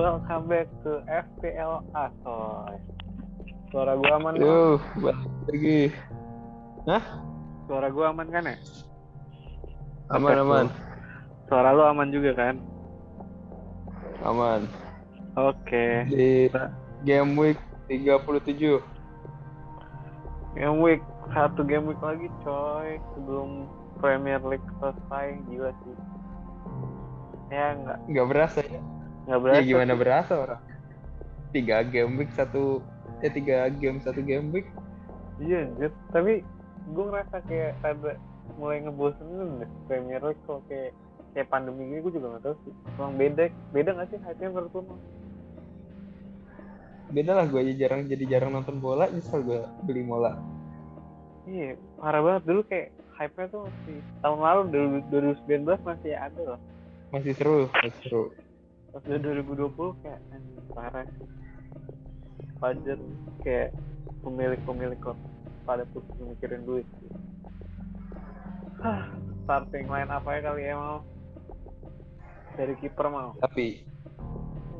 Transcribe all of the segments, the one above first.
Welcome back to FPL Asoy. Suara gua aman kan? Yuh, balik lagi. Hah? Suara gua aman kan ya? Aman, aman. Suara lu aman juga kan? Aman. Oke. Di game week 37. Game week satu game week lagi coy sebelum Premier League selesai gila sih. Ya nggak Nggak berasa ya? Nggak berasa. ya gimana sih. berasa orang? Tiga game week satu eh tiga game satu game week Iya. Tapi gue ngerasa kayak ada mulai ngebosenin deh Premier League kok kayak kayak pandemi gini gue juga nggak tahu sih. Emang beda beda nggak sih hype-nya menurut? Mang? beda lah gue aja jarang jadi jarang nonton bola misal gue beli bola Iya, parah banget dulu kayak hype-nya tuh masih tahun lalu dulu 2019 masih ada loh. masih seru masih seru Pas udah 2020 kayak parah. Wajar kayak pemilik-pemilik kok pada pusing mikirin duit. Hah, starting line apa ya kali ya mau? Dari kiper mau. tapi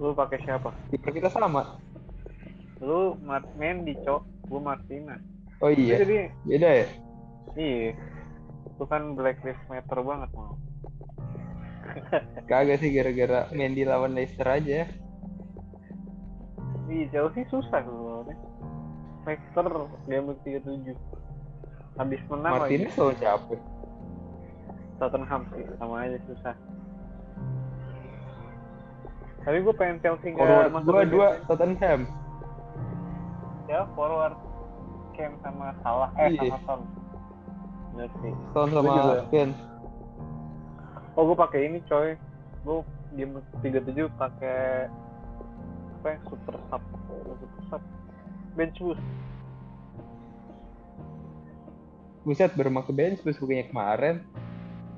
Lu pakai siapa? kiper kita sama Lu Mat Mendy, Cok. Gua Martina. oh iya Jadi beda ya iya. Itu kan blacklist meter banget mau. Kagak sih gara-gara Mendy lawan Leicester aja Di Chelsea susah dulu lawannya. Leicester game week 37. Habis menang lagi. Martinez lawan siapa Tottenham sih sama aja susah. Tapi gue pengen Chelsea nggak masuk dua dua. Tottenham Ya forward Ken sama Salah eh Iya. sama Son. Sih. Son sama. Ken Oh gue pakai ini coy. Gue game week 37 pakai apa yang super sub super sub bench boost Buset baru make bench terus bukannya kemarin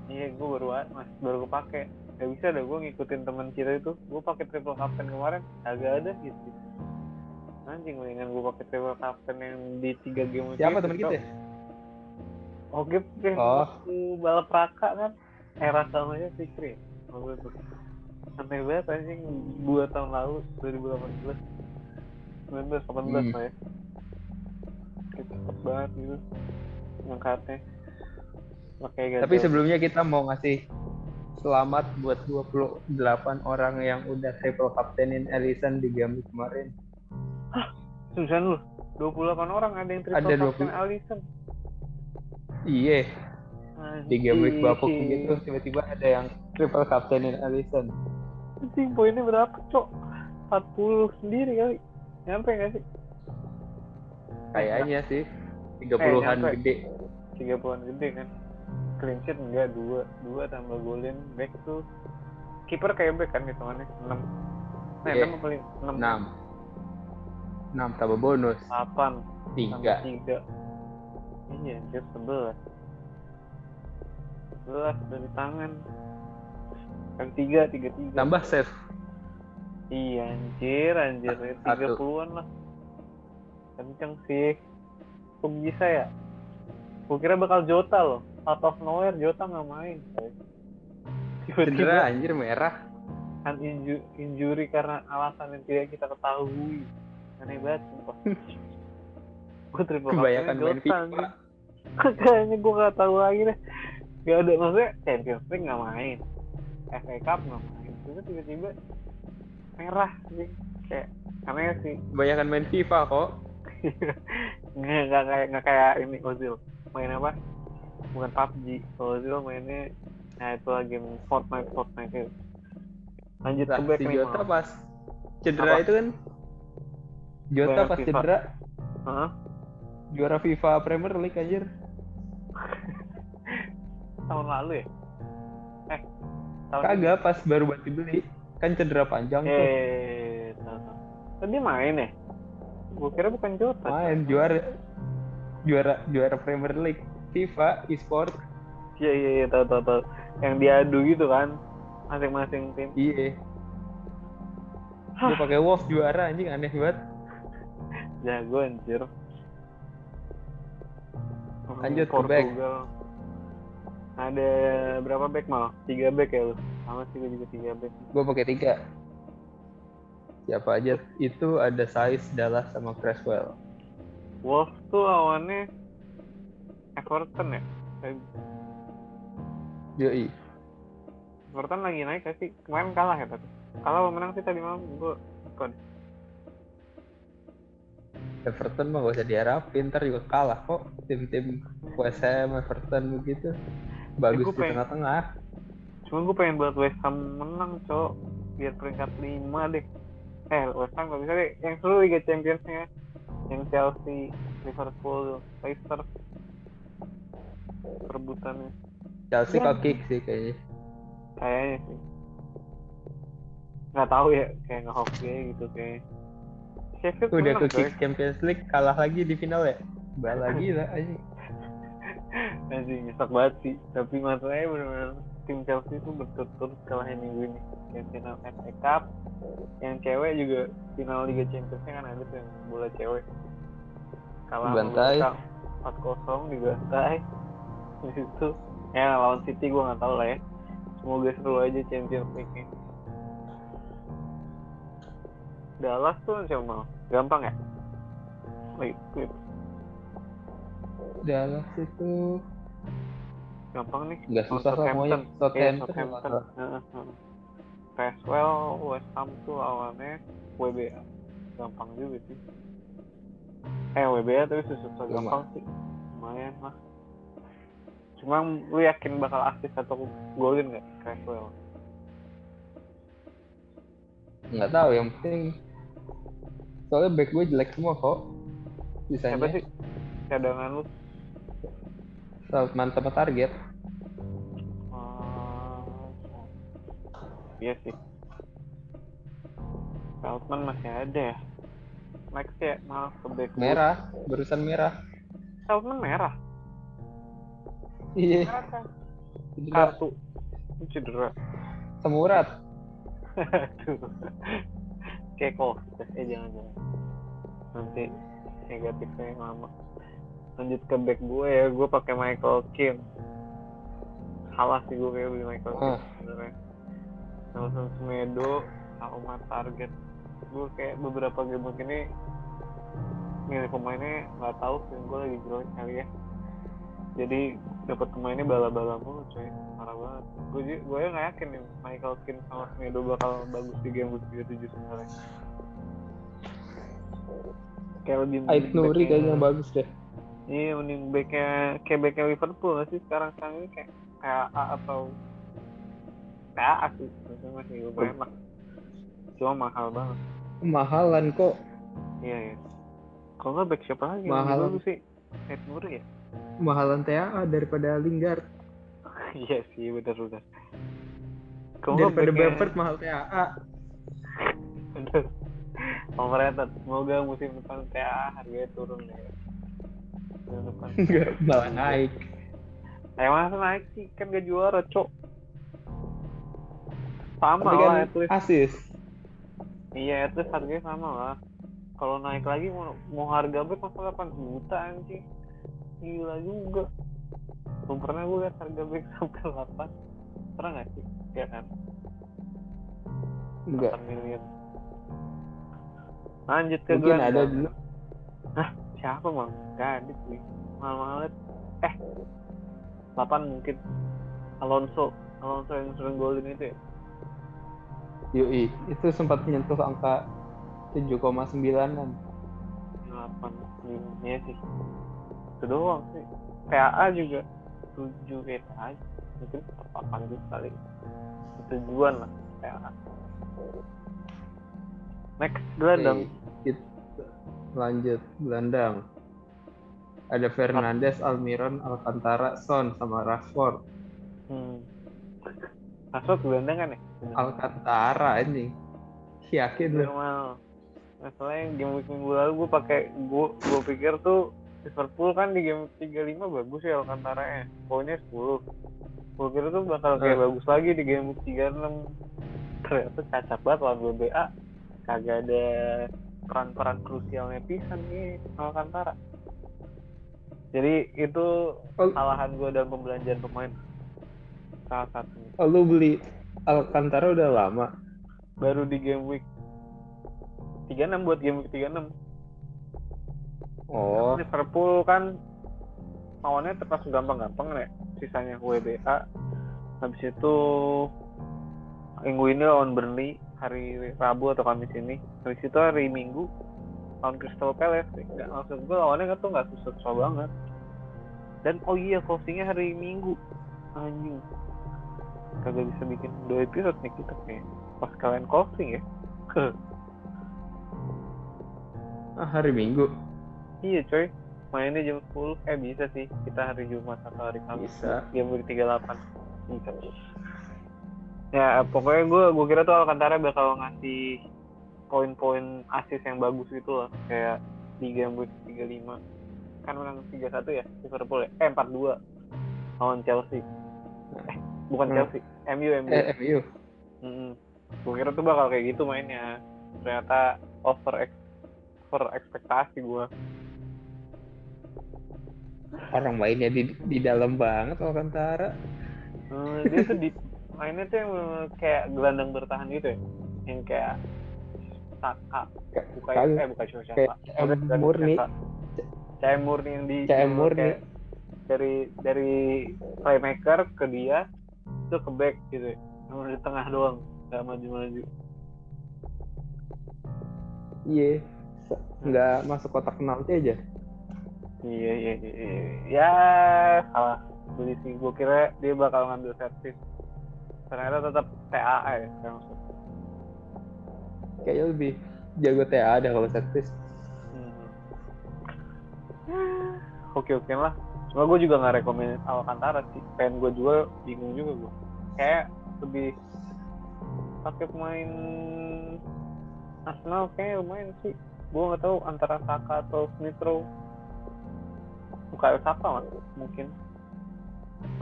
iya gue baru mas baru gue pakai gak bisa deh gue ngikutin teman kita itu gue pakai triple captain kemarin agak ada gitu anjing mendingan gue pakai triple captain yang di tiga game siapa teman kita oke oke Oh. waktu balap raka kan era namanya Fikri? Waktu itu aneh banget anjing. Dua tahun lalu 2018 19 18 Hmm. lah ya. Cepet banget gitu. Ngangkatnya. Makanya tapi sebelumnya kita mau ngasih selamat buat 28 orang yang udah triple captainin Ellison di game kemarin. Susan lu? 28 orang ada yang triple Ada captain 20. Alisson iya di game week bapuk gitu tiba-tiba ada yang triple captainin Ellison Anjing poinnya berapa cok? 40 sendiri kali. Nyampe gak sih? Kayaknya sih 30-an Eh, gede. 30an gede kan. Clean sheet enggak dua dua tambah golin back tuh. Kiper kayak back kan hitungannya 6 nah Iya. 6 paling 6 6 6 tambah bonus. 8 3 3 iya anjir 11 11 dari tangan yang 3 3 3 tambah save Iya anjir, anjir. Satu. 30-an lah. Kenceng sih. Kok bisa ya? Gue kira bakal Jota loh. Out of nowhere Jota nggak main. Tiba-tiba anjir merah kan inju- injury karena alasan yang tidak kita ketahui. Aneh banget sumpah. gue triple kebanyakan captain main Jota, FIFA. Kayaknya gue gak tahu lagi deh. Gak ada maksudnya Champions League nggak main. FA Cup nggak main. Terus tiba-tiba merah sih. Kayak aneh sih. kebanyakan main FIFA kok nggak nggak kayak nggak kayak ini Ozil main apa bukan PUBG Ozil mainnya nah itu lagi Fortnite Fortnite itu lanjut Lah, ke back si nih Jota pas cedera Apa? itu kan Jota Juara pas FIFA. cedera Heeh. juara FIFA Premier League anjir tahun lalu ya? Eh tahun kagak pas baru buat dibeli. Kan cedera panjang ini. tuh. Eh. Tadi main ya? Gue kira bukan Jota main juara. Juara juara Premier League. FIFA e-sport. Iya iya iya tahu tahu tahu. Yang diadu gitu kan? Masing-masing tim. Iya. Dia pakai Wolves juara anjing aneh banget. Jago anjir. Lanjut ke back. Ada berapa back mal? Tiga back ya lu? Sama sih gue juga tiga back. gue pakai tiga Siapa aja itu ada Saiz, Dallas sama Creswell. Wolves tuh lawannya Everton ya Eh, Yoi. Everton lagi naik sih kemarin kalah ya tapi kalah apa menang sih tadi malam gue kok Everton mah gak usah diharapin, ntar juga kalah kok. Tim-tim West Ham, Everton begitu. Bagus di pengen- tengah-tengah. cuma gue pengen buat West Ham menang cok biar peringkat 5 deh eh West Ham gak bisa deh yang seru Liga Championsnya yang Chelsea Liverpool Leicester perebutannya Chelsea Ya. kok kick sih kayaknya. kayaknya sih nggak tahu ya kayak nggak hoki gitu kayak Sheffield Udah ke Champions League kalah lagi di final ya. Bah lagi lah aja. Anjing nyesek banget sih. Tapi masalahnya benar-benar tim Chelsea itu berturut-turut kalahnya minggu ini. Yang final FA Cup yang cewek juga final Liga Championsnya kan ada tuh yang bola cewek. Kalah mereka 4-0 dibantai. Di situ ya lawan City gue nggak tahu lah ya. Semoga seru aja Champions League nya Dallas tuh siapa gampang ya? Wait, wait. Dallas itu gampang nih nggak susah. Southampton. Iya, Southampton. Southampton. Creswell, West Ham tuh lawannya WBA. Gampang juga sih. Eh WBA tapi susah gampang sih. Lumayan lah. Cuma lu yakin bakal aktif atau golin nggak Creswell? Nggak tahu yang penting soalnya back gue jelek semua kok. Siapa Sisanya sih cadangan lu? Sama target. Oh, iya sih. Feldman masih ada ya. Next ya, maaf ke back. Merah, barusan merah. Feldman merah. Iya, kan? cedera. Kartu. Cedera. Semurat. Covid. Eh jangan-jangan. Nanti negatifnya lama. Lanjut ke back gue ya. Gue pakai Michael Kim. Salah sih gue kayak beli Michael Kim Ah. sebenarnya. Nelson Semedo sama target. Gue kayak beberapa game ini milih pemainnya nggak tahu sih gue lagi jelek kali ya jadi dapat pemainnya bala-bala mulu coy parah banget gue gue ya nggak yakin nih Michael Keane sama Semedo bakal bagus di game week 37 sebenarnya kayak lebih mending Nuri kayaknya bagus deh. Iya mending backnya kayak backnya Liverpool sih sekarang sekarang ini kayak kayak A atau kayak A sih maksudnya masih lumayan lah cuma mahal banget Mahalan kok. iya iya kalau nggak back siapa lagi Mahal. mahal sih Nuri ya Mahalan TAA daripada Lingard. iya sih bener bener kalau Daripada backnya- Bamford mahal TAA. Bener. Overrated. Semoga musim depan TA harganya turun deh. Enggak, malah naik. Eh masa naik sih kan gak juara cok. Sama Tapi lah kan at least. asis. Iya least harganya sama lah. Kalau naik lagi mau, mau harga back masa 8 juta anjing. Gila juga. Belum pernah gue liat harga back sampai 8. Pernah gak sih? Ya kan? Enggak. 8 miliar. Lanjut ke Mungkin ada dulu. Siapa bang? Gak ada sih. Mahal-mahal. Eh, 8 mungkin. Alonso. Alonso yang sering golin itu ya? Yoi, itu sempat menyentuh angka 7,9an. 8. Iya sih. Itu doang sih. PAA juga 7 kayak aja. Mungkin 8 juga kali. Tujuan lah PAA. Next, gelandang. It- lanjut gelandang. Ada Fernandes, Almiron, Alcantara, Son sama Rashford. Hmm. Rashford gelandang kan ya? Alcantara anjing. Yakin lu? normal masalahnya game week minggu lalu gue pakai gue gue pikir tuh Liverpool kan di game week 35 bagus ya Alcantara nya poinnya 10 gue kira tuh bakal kayak Eh. bagus lagi di game week 36 ternyata cacat banget lawan BBA kagak ada peran-peran krusialnya pisan nih Alcantara jadi itu kesalahan gue dalam pembelanjaan pemain. Salah satunya. Oh, lu beli Alcantara udah lama. baru di game week 36 buat game week 36 Oh, Liverpool kan lawannya termasuk gampang-gampang nih sisanya WBA habis itu minggu ini lawan Burnley hari Rabu atau Kamis ini. Habis itu hari Minggu lawan Crystal Palace nggak maksud gue lawannya nggak tuh nggak susah-susah banget. Dan oh iya closingnya hari Minggu. Anjing. Kagak bisa bikin dua episode nih kita kayak pas kalian closing ya. Ah, hari Minggu? Iya coy. Mainnya jam 10 eh bisa sih. Kita hari Jumat atau hari Kamis. Bisa. jam 38 bisa ya pokoknya gue gue kira tuh Alcantara bakal ngasih poin-poin asis yang bagus gitu lah kayak di game week 35 kan menang 3-1 ya Liverpool ya? Eh 4-2 lawan Chelsea. Eh bukan Hmm. Chelsea MU MU Eh, MU. gue kira tuh bakal kayak gitu mainnya. Ternyata over ex over ekspektasi gue Orang mainnya di di dalam banget Alcantara. Hmm, dia tuh di mainnya tuh yang kayak gelandang bertahan gitu ya yang kayak Saka Ka- bukan kagak. eh bukan Shosaka Kayak CM murni. CM murni yang di CM murni. dari dari playmaker ke dia itu ke back gitu ya Cuma di tengah doang nggak maju-maju Iya. Se- Nggak masuk kotak penalti aja. iya iya iya iya. ya salah beli sih gue kira dia bakal ngambil servis ternyata tetap TAA ya masuk Kayaknya lebih jago TA ada kalau piece. Hmm. Oke oke lah. Cuma gue juga nggak rekomend Alcantara sih. Pengen gue jual bingung juga gue. Kayak lebih pakai pemain Arsenal kayak lumayan sih. Gue nggak tahu antara Saka atau Smith Rowe. Bukan Saka mas, mungkin.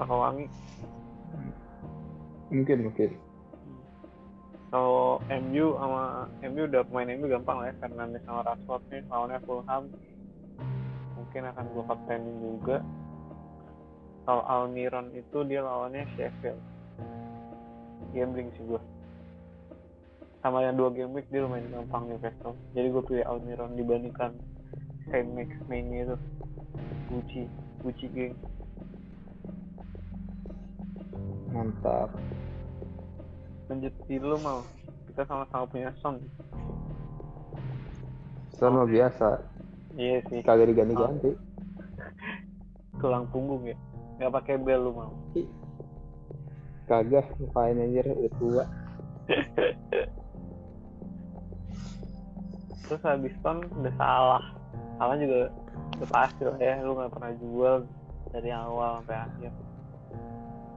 Saka wangi. Mungkin mungkin. Kalau MU sama MU udah pemain MU gampang lah ya karena sama Rashford nih lawannya Fulham mungkin akan gue kaptenin juga. Kalau Almiron itu dia lawannya Sheffield. Gambling sih gue sama yang dua game week dia lumayan gampang Newcastle jadi gue pilih Almiron dibandingkan Saint Max mainnya itu. Gucci Gucci geng Mantap. Lanjut di lu mau. Kita sama-sama punya Son Son mah biasa. iya sih. Kagak diganti-ganti. tulang punggung ya. Nggak pakai bel lu mau. Kagak, ngapain anjir udah tua. terus habis ton udah salah. Salah juga udah pasti lah ya lu nggak pernah jual dari awal sampai akhir.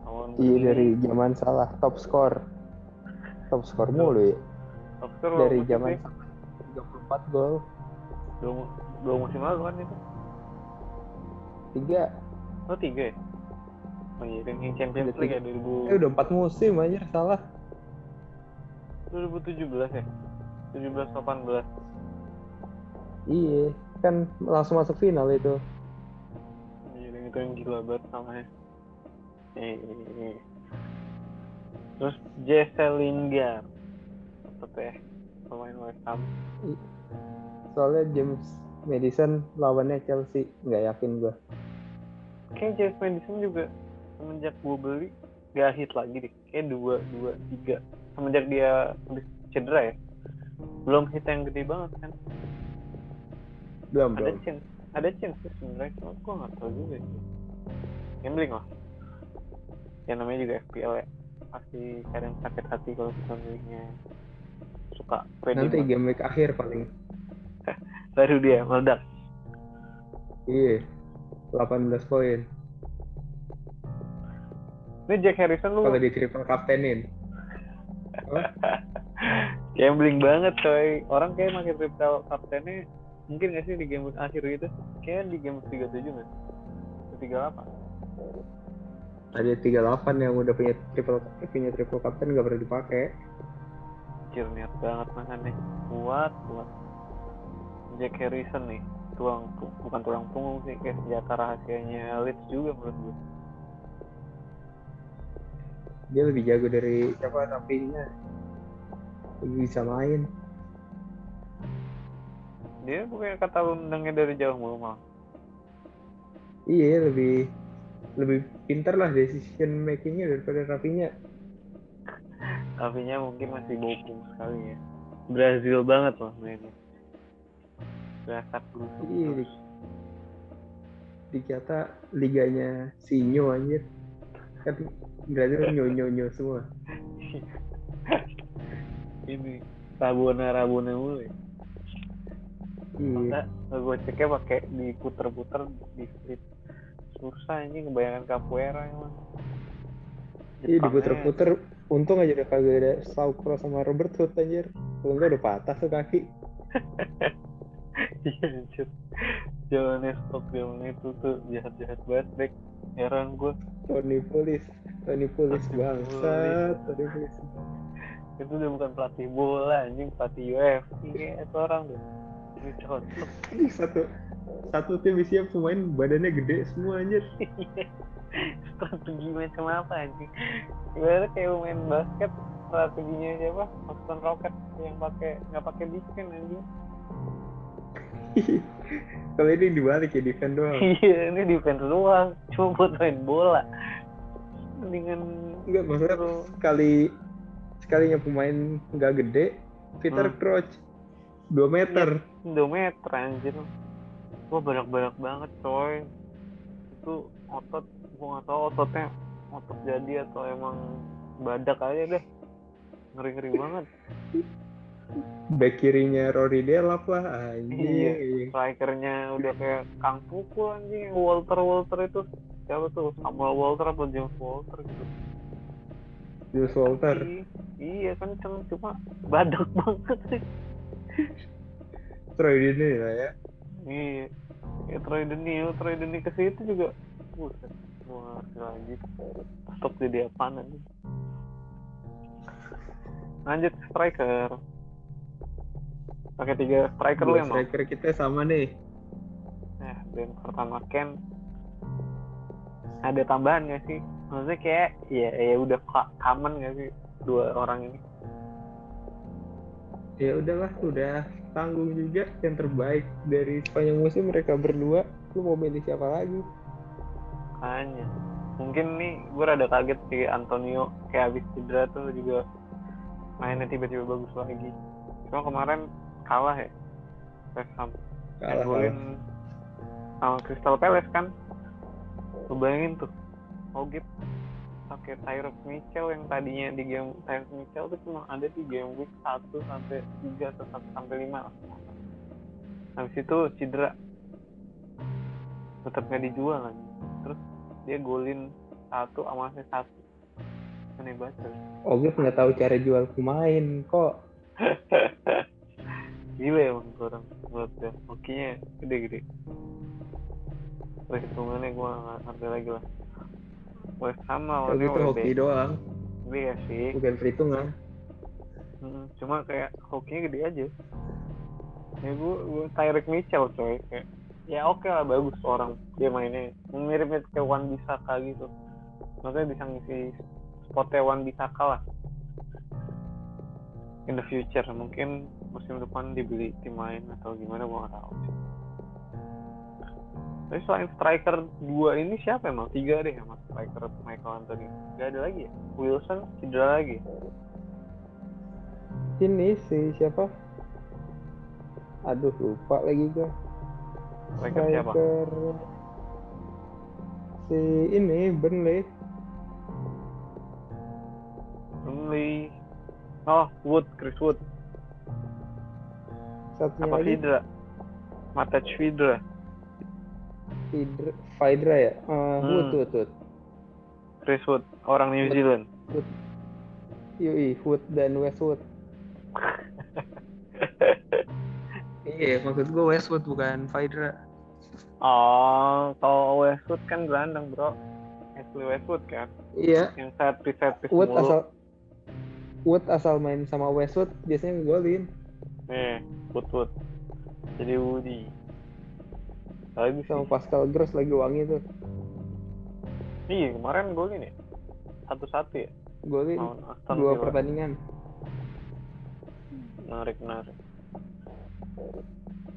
Awal Iya dari zaman salah top score. Top score mulu ya. Dari zaman 34 gol. dua, dua musim lalu kan itu Tiga. oh tiga ya oh iya yang Champions League ya Eh udah 4 musim anjir salah. 2000 2017 ya 17 18 Iya, kan langsung masuk final itu. iya dan itu yang gila banget namanya eh, eh, eh. Terus Jesse Lingard tetep ya pemain West Ham. Soalnya James Madison lawannya Chelsea, nggak yakin gua. kayak James Madison juga semenjak gue beli gak hit lagi deh. Kayak dua dua tiga. Semenjak dia habis cedera ya. Belum hit yang gede banget kan? Belum ada belum. chance ada chance sih sebenarnya. Cuma gue nggak tahu juga sih. Gambling lah. Yang namanya juga FPL ya pasti kadang sakit hati kalau kita milihnya suka pede Nanti game week akhir paling. baru dia meledak Iya. 18 poin. ini Jack Harrison lu Kalau di triple captainin. gambling banget coy orang kayak makin triple kaptennya mungkin gak sih di game week akhir gitu kayak di game week 37 nggak sih 38 Ada 38 yang udah punya triple punya triple captain nggak pernah dipakai. Anjir niat banget makannya kuat kuat Jack Harrison nih tulang pu- bukan tulang punggung sih kayak senjata rahasianya Leeds juga menurut gue Dia lebih jago dari siapa Rafinha. Lebih bisa main. dia bukannya kata lu dari jauh mulu mal Iya lebih lebih pintar lah decision makingnya daripada Rafinya. Rafinya mungkin masih bopung sekali ya Brazil banget loh mainnya Gasak busuk Iya, di, dikata liganya Sinyo anjir. Kan Brazil nyo nyo nyo semua. ini Rabona Rabona mulu ya Iya. Gue ceknya pakai diputer-puter di strip susah ini kebayangan capoeira emang Iya diputer-puter. Untung aja udah kagak ada Saukro sama Robert Hood anjir. Kalau udah patah tuh kaki. iya anjir jalannya stop zaman itu tuh jahat-jahat banget Dek. heran gue Tony Pulis. Tony Pulis Tony bangsat. Tony Pulis. itu udah bukan pelatih bola anjing pelatih UFC kayak itu orang tuh ini cocok Satu satu tim isinya pemain badannya gede semua anjir. strategi macam apa anjing ibaratnya kayak main basket strateginya siapa Houston Rockets yang pakai nggak pakai defense anjing Kalau ini dibalik ya defend doang. iya ini defense doang cuma buat main bola mendingan Enggak maksudnya suruh- sekali sekalinya pemain nggak gede, Peter Hmm. Crouch 2 meter. Indometer anjir gua banyak-banyak banget coy itu otot gua nggak tahu ototnya otot jadi atau emang badak aja deh ngeri-ngeri banget Back kirinya Rory Delap lah anjing. Iya. strikernya udah kayak Kang Pukul anjing Walter Walter itu siapa tuh Samuel Walter atau James Walter gitu Jules Walter. I- iya kenceng cuma badak banget sih Troy Deeney lah ya. Iya. Ya Troy Troy Deeney ke situ juga. Buset ngerti lagi. Stop jadi apaan aja. Lanjut striker. Pakai tiga striker lu emang? striker kita sama nih. Nah, dan pertama Ken. Ada tambahan gak sih? Maksudnya kayak ya ya udah common gak sih? Dua orang ini? Ya udahlah, udah tanggung juga yang terbaik dari sepanjang musim mereka berdua. Lu mau milih siapa lagi? Hanya mungkin nih gue rada kaget sih Antonio kayak habis cedera tuh juga mainnya tiba-tiba bagus lagi. Cuma kemarin kalah ya West Ham. Kalah, golin sama Crystal Palace kan. Lu bayangin tuh. Ogip pakai Tyrese Mitchell yang tadinya di game Tyrese Mitchell tuh cuma ada di game week 1 sampai 3 atau 1 sampai 5 lah. Habis itu cedera. Tetap nggak dijual lagi. Terus dia golin satu sama assist satu. Aneh banget. Ogif nggak tahu cara jual pemain kok. Gila emang orang menurut gue. Hokinya gede-gede. Perhitungannya gue nggak ngerti lagi lah. West Ham Kalau lawannya itu hoki WB. doang, Iya sih. bukan perhitungan. Mm, Cuma kayak hokinya gede aja. Ya gue, gue Tyreek Mitchell coy. Kayak, ya oke lah bagus orang dia mainnya. Mirip-mirip kayak Wan Bisaka gitu. Makanya bisa ngisi spotnya Wan Bisaka lah. In the future mungkin musim depan dibeli tim lain atau gimana gue nggak tahu. Tapi selain striker dua ini siapa emang? Tiga deh emang striker Michael Anthony. Gak ada lagi ya? Wilson cedera lagi. Ini si siapa? Aduh lupa lagi gua. Striker siapa? Si ini Burnley. Burnley. Oh, Wood, Chris Wood. Satunya Apa lagi Vidra. Vidra, Vidra ya. Eh, Hmm. Wood, Wood, Wood. Chris Wood, orang New Zealand. Yui, Wood dan Westwood. Iya, maksud gue Westwood bukan Vidra. oh, kalau Westwood kan gelandang, bro. Ashley Westwood kan, Iya, yang set piece set piece Wood mulu. asal Wood asal main sama Westwood biasanya ngegolin. Nih, Wood Wood. Jadi Woody. Lagi. Sama Pascal Gross lagi wangi tuh. Iya, kemarin golin ya. Satu-satu ya. Golin dua Villa. pertandingan. Menarik, menarik.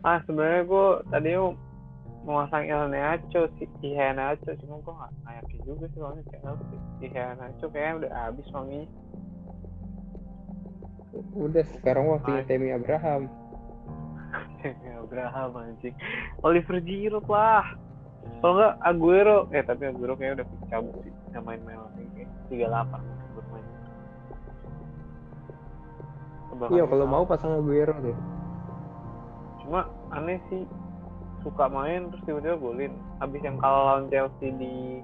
ah sebenarnya gue tadi mau masang El Nacho si Ihe Nacho cuma gue gak, gak yakin juga sih soalnya Chelsea Ihe Nacho kayaknya udah habis wanginya Udah sekarang waktunya. Temi Abraham. Abraham anjing. Oliver Giroud lah. Kalau nggak Aguero. Eh tapi Aguero kayaknya udah cabut sih. Nggak main-main lagi kayak 38 mungkin bermain Iya kalau mau pasang Aguero tuh. cuma aneh sih. Suka main terus tiba-tiba golin. Habis yang kalah lawan Chelsea di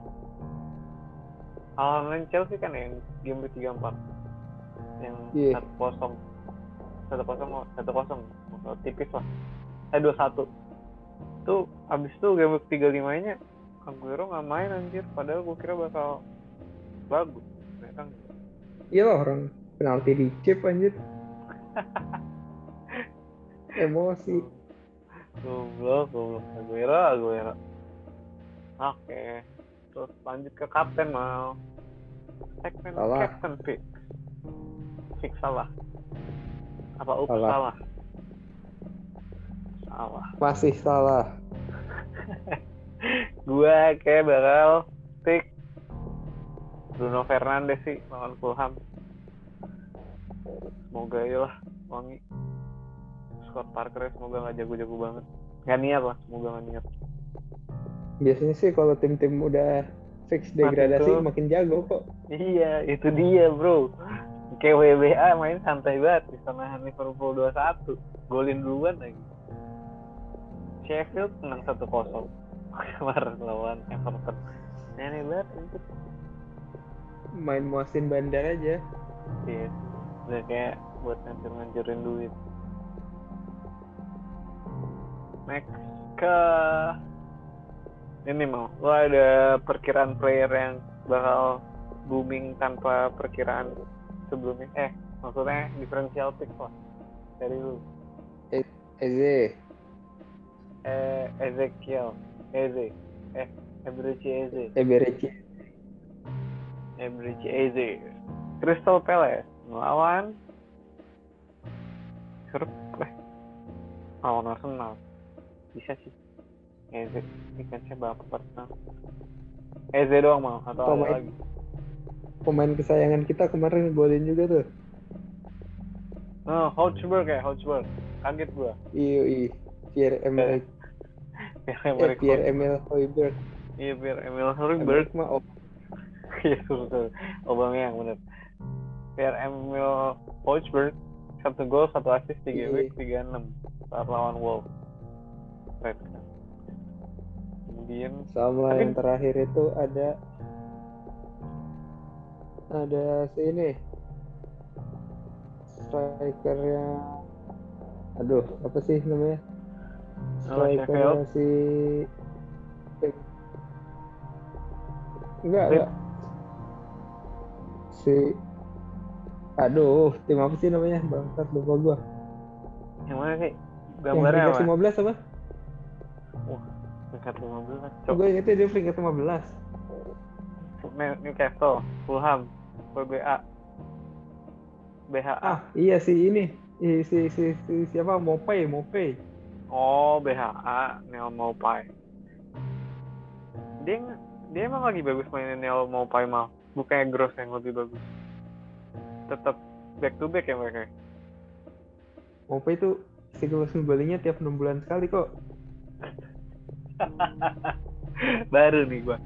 kalah lawan Chelsea kan yang game week 34 yang Iya. satu kosong. Satu kosong satu kosong. Tipis eh dua satu tuh habis itu game week 35 nya Aguero nggak main anjir padahal gue kira bakal bagus ternyata. Iya lah orang penalti di chip anjir. Emosi. Goblok, goblok. Aguero, Aguero. Oke. Terus lanjut ke kapten mau. Segmen Salah. captain pick. Pick salah. Apa ups Salah. salah? Salah. Masih salah. Gua kayak bakal pick Bruno Fernandes sih lawan Fulham. Semoga ya lah wangi. Scott Parker semoga nggak jago-jago banget. Nggak niat lah, semoga nggak niat. Biasanya sih kalau tim-tim udah fix degradasi tuh. makin jago kok. Iya, itu dia bro. Kayak WBA main santai banget bisa nahan Liverpool 2-1. Golin duluan lagi. Sheffield menang 1-0 kemarin lawan Everton. Aneh banget itu. Main muasin bandar aja. Iya. Udah kayak buat ngancur-ngancurin duit. Next ke ini mau lo ada perkiraan player yang bakal booming tanpa perkiraan sebelumnya eh maksudnya differential pick lah dari lu Eze. Eh Ezekiel Eze eh Ebreci Eze Ebereci. Ebreci Eze Crystal Palace melawan Siapa? eh lawan Arsenal bisa sih Eze defense-nya bapak Arsenal Eze doang mau atau ada Pemain- lagi Pemain kesayangan kita kemarin golin juga tuh. Oh, Hotspur kayak Hotspur. Kaget gua. Iya, iya. Pierre Emil Pierre eh, Emerick Pierre Emil Hoiberg. Iya, Pierre Emil Hurberg. mah oh, Iya, betul. Aubameyang bener. Pierre Emil Hotspur satu gol, satu assist, tiga Iya. week, tiga enam saat lawan Wolves. Keren. Kemudian sama Tapi- yang terakhir itu ada ada si ini strikernya aduh apa sih namanya Oh, strikernya si enggak enggak si aduh tim apa sih namanya bangsat lupa gua yang mana sih? yang Gambarnya peringkat apa? 15 apa? Peringkat 15. Cok. Gue ingetnya dia peringkat 15 New- Newcastle, Fulham, WBA, BHA. Ah, iya sih ini. Ih, Si, si, si, siapa? Mopay, Mopay. Oh, BHA, Neil Mopai. Dia dia emang lagi bagus mainin Neil Mopai mal. Bukannya Gross yang lebih bagus. Tetap back to back ya mereka. Mopay itu siklus golingnya tiap 6 bulan sekali kok. Baru nih gua.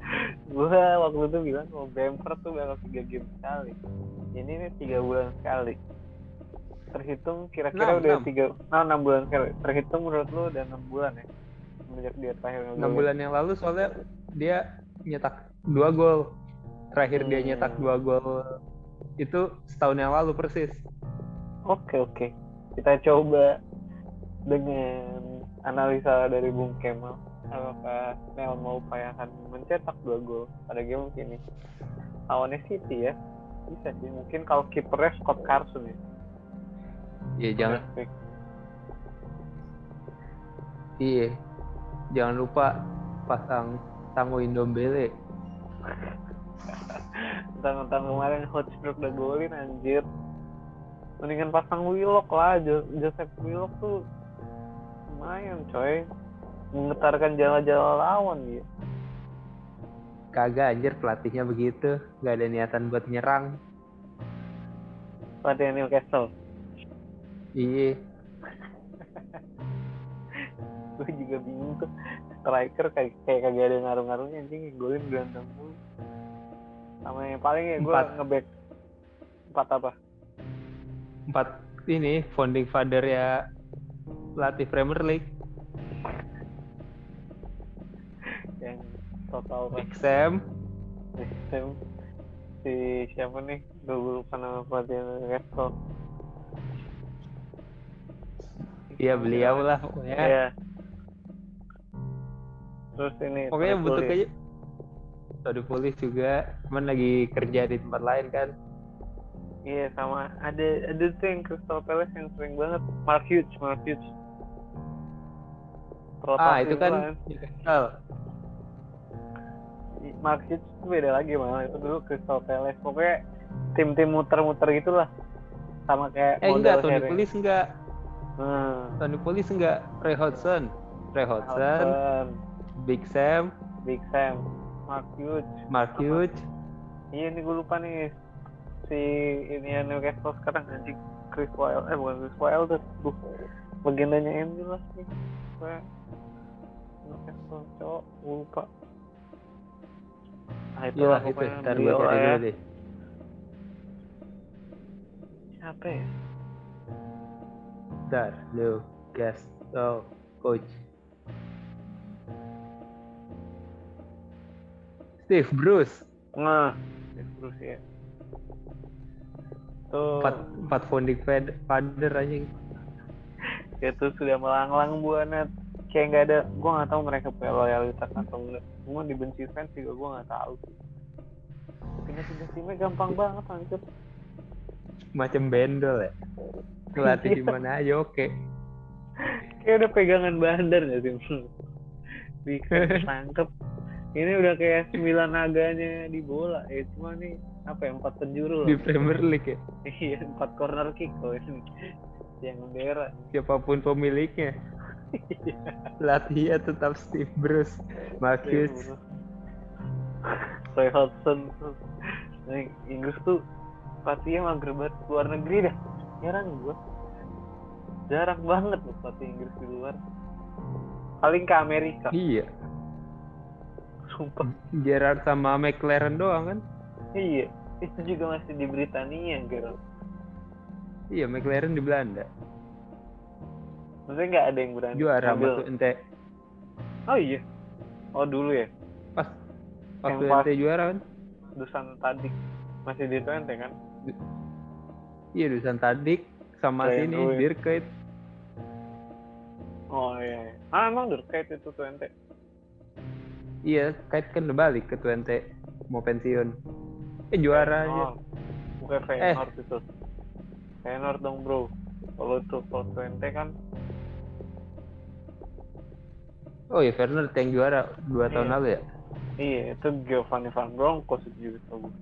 Gua waktu itu bilang kalau Bamford tuh bakal tiga game sekali. Ini nih tiga bulan sekali. Terhitung kira-kira Enam, udah enam. tiga, nah enam bulan. Terhitung menurut lu udah enam bulan ya? Semenjak dia terakhir 6 ngegolin. bulan yang lalu soalnya dia nyetak 2 gol. Terakhir dia Hmm. nyetak 2 gol itu setahun yang lalu persis. Oke oke, kita coba dengan analisa dari Bung Kemal. Apakah Neil Maupay akan mencetak dua gol pada game ini? Lawannya City ya, bisa sih. Mungkin kalau kipernya Scott Carson ya. Iya, jangan iya. Jangan lupa pasang Tango Indombele. Tentang-tentang kemarin Hotspur udah golin anjir. Mendingan pasang Willock lah, Jo- Joseph Willock tuh lumayan coy menggetarkan jala-jala lawan ya Kagak anjir pelatihnya begitu, nggak ada niatan buat nyerang. pelatih Newcastle Iya, gue juga bingung tuh. Striker kayak kayak kagak ada ngaruh-ngaruhnya anjing. Golin berantem mulu. Sama yang paling ya gue ngeback. Empat apa? Empat. Ini founding father ya pelatih Premier League, yang total Big Sam, sistem si siapa nih? Gue lupa nama pelatih Newcastle Iya beliau lah pokoknya. Iya. terus ini Pokoknya butuh kayak Tadi polis juga, cuman lagi kerja di tempat lain kan. Iya sama ada ada tuh yang Crystal Palace yang sering banget Mark Hughes Mark Hughes Ah itu kan bulan. Newcastle. Mark Hughes itu beda lagi malah itu dulu Crystal Palace pokoknya tim-tim muter-muter gitulah sama kayak Eh enggak, model Tony Harry. Polis enggak. Hmm. Tony Polis enggak. Ray Hodgson. Ray Hodgson, Hudson, Big Sam, Big Sam. Mark Hughes Mark Hughes. iya nih gue lupa nih. Si ini yang Newcastle sekarang anjing. Chris Wilder eh bukan Chris Wilder buh legendanya MU lah nih. Kayak Newcastle cowok. Gue lupa. Nah itulah lah itu, gue cari lah ya. dulu deh. siapa ya Ntar, lu, guest, oh, coach. Steve Bruce, nah terus ya tuh. Empat, empat founding father anjing. itu sudah melanglang buana. Kayak nggak ada gue nggak tahu mereka punya loyalitas atau enggak. Semua dibenci fans juga gue nggak tahu. Pindah-pindah timnya gampang banget anjir Macam bendol ya. Ngelatih di mana aja oke. kayak udah pegangan bandar nggak sih bisa tangkep ini udah kayak sembilan naganya di bola ya cuma nih apa ya empat penjuru Di loh Premier League ya. iya empat corner kick loh ini yang bendera Siapa pun pemiliknya. Pelatihnya tetap Steve Bruce. Mark Hughes. Roy Hodgson Inggris tuh pelatihnya mager banget luar negeri dah. Jarang gua. Jarang banget loh pelatih Inggris di luar. Paling ke Amerika. Iya. sumpah. Gerrard sama McLaren doang kan? iya. Itu juga masih di Britania gitu Iya, McLaren di Belanda. maksudnya nggak ada yang berani Juara waktu ente. Oh iya. Oh dulu ya? Pas. Waktu Yang pas- ente juara kan? Dusan Tadik masih di Twente kan Iya, Dusan Tadik sama Brian sini Ruiz. Dirkait. oh iya, iya. ah emang Durkait itu Twente Iya, kait kan balik ke Twente mau pensiun. Eh juara aja. oh, bukan Feyenoord itu Feyenoord dong bro kalau itu kalau Twente kan Oh iya, Werner yang juara dua tahun Iya. lalu ya. Iya, itu Giovanni Van Bronckhorst juga tau gue.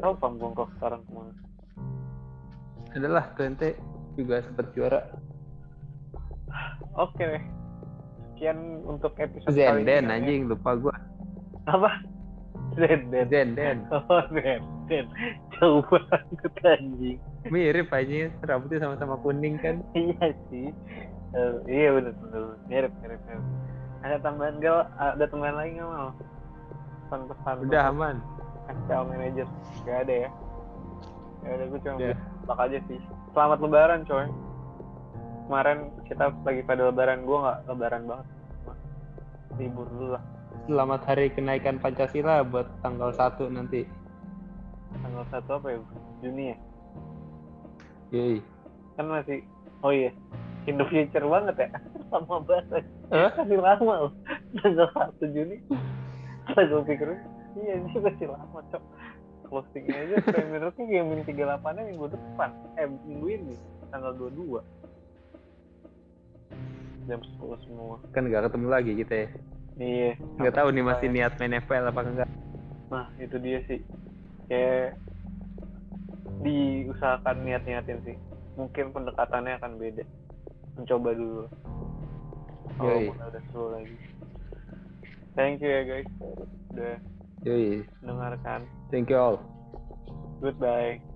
Tahu Van Bronckhorst sekarang ke mana? Adalah Twente juga sempat juara. Oke deh. Sekian untuk episode kali Zenden ini. ya. anjing lupa gua. Apa? Zenden. Zenden. Oh, Zenden. Jauh banget anjing. Mirip anjing, rambutnya sama-sama kuning kan. iya sih. Eh, iya bener bener. Mirip mirip mirip. Ada tambahan gal? Ada tambahan lagi nggak mau? Pesan-pesan. Udah aman. Excel manager. Gak ada ya? Ya udah gue cuma Udah. blak aja sih. Selamat lebaran coy. Kemarin kita lagi pada lebaran, gue nggak lebaran banget. Libur dulu lah. Selamat hari kenaikan Pancasila buat tanggal 1 nanti. Tanggal satu apa ya? Juni ya? Yoi. Kan masih, oh iya. In the future banget ya. Lama banget. Eh? Masih lama loh. Tanggal 1 Juni. Setelah gue pikir, iya ini masih lama cok. Closingnya aja Premier League game 38 nya minggu depan. Eh minggu ini. Tanggal 22. Jam 10 semua. Kan nggak ketemu lagi kita ya. Iya. Nggak tahu nih masih niat main FPL apa enggak. Nah, itu dia sih. Kayak diusahakan niat-niatin sih. Mungkin pendekatannya akan beda. Mencoba dulu. kalau Yoi. udah seru lagi thank you ya guys udah Yoi. dengarkan Thank you all. goodbye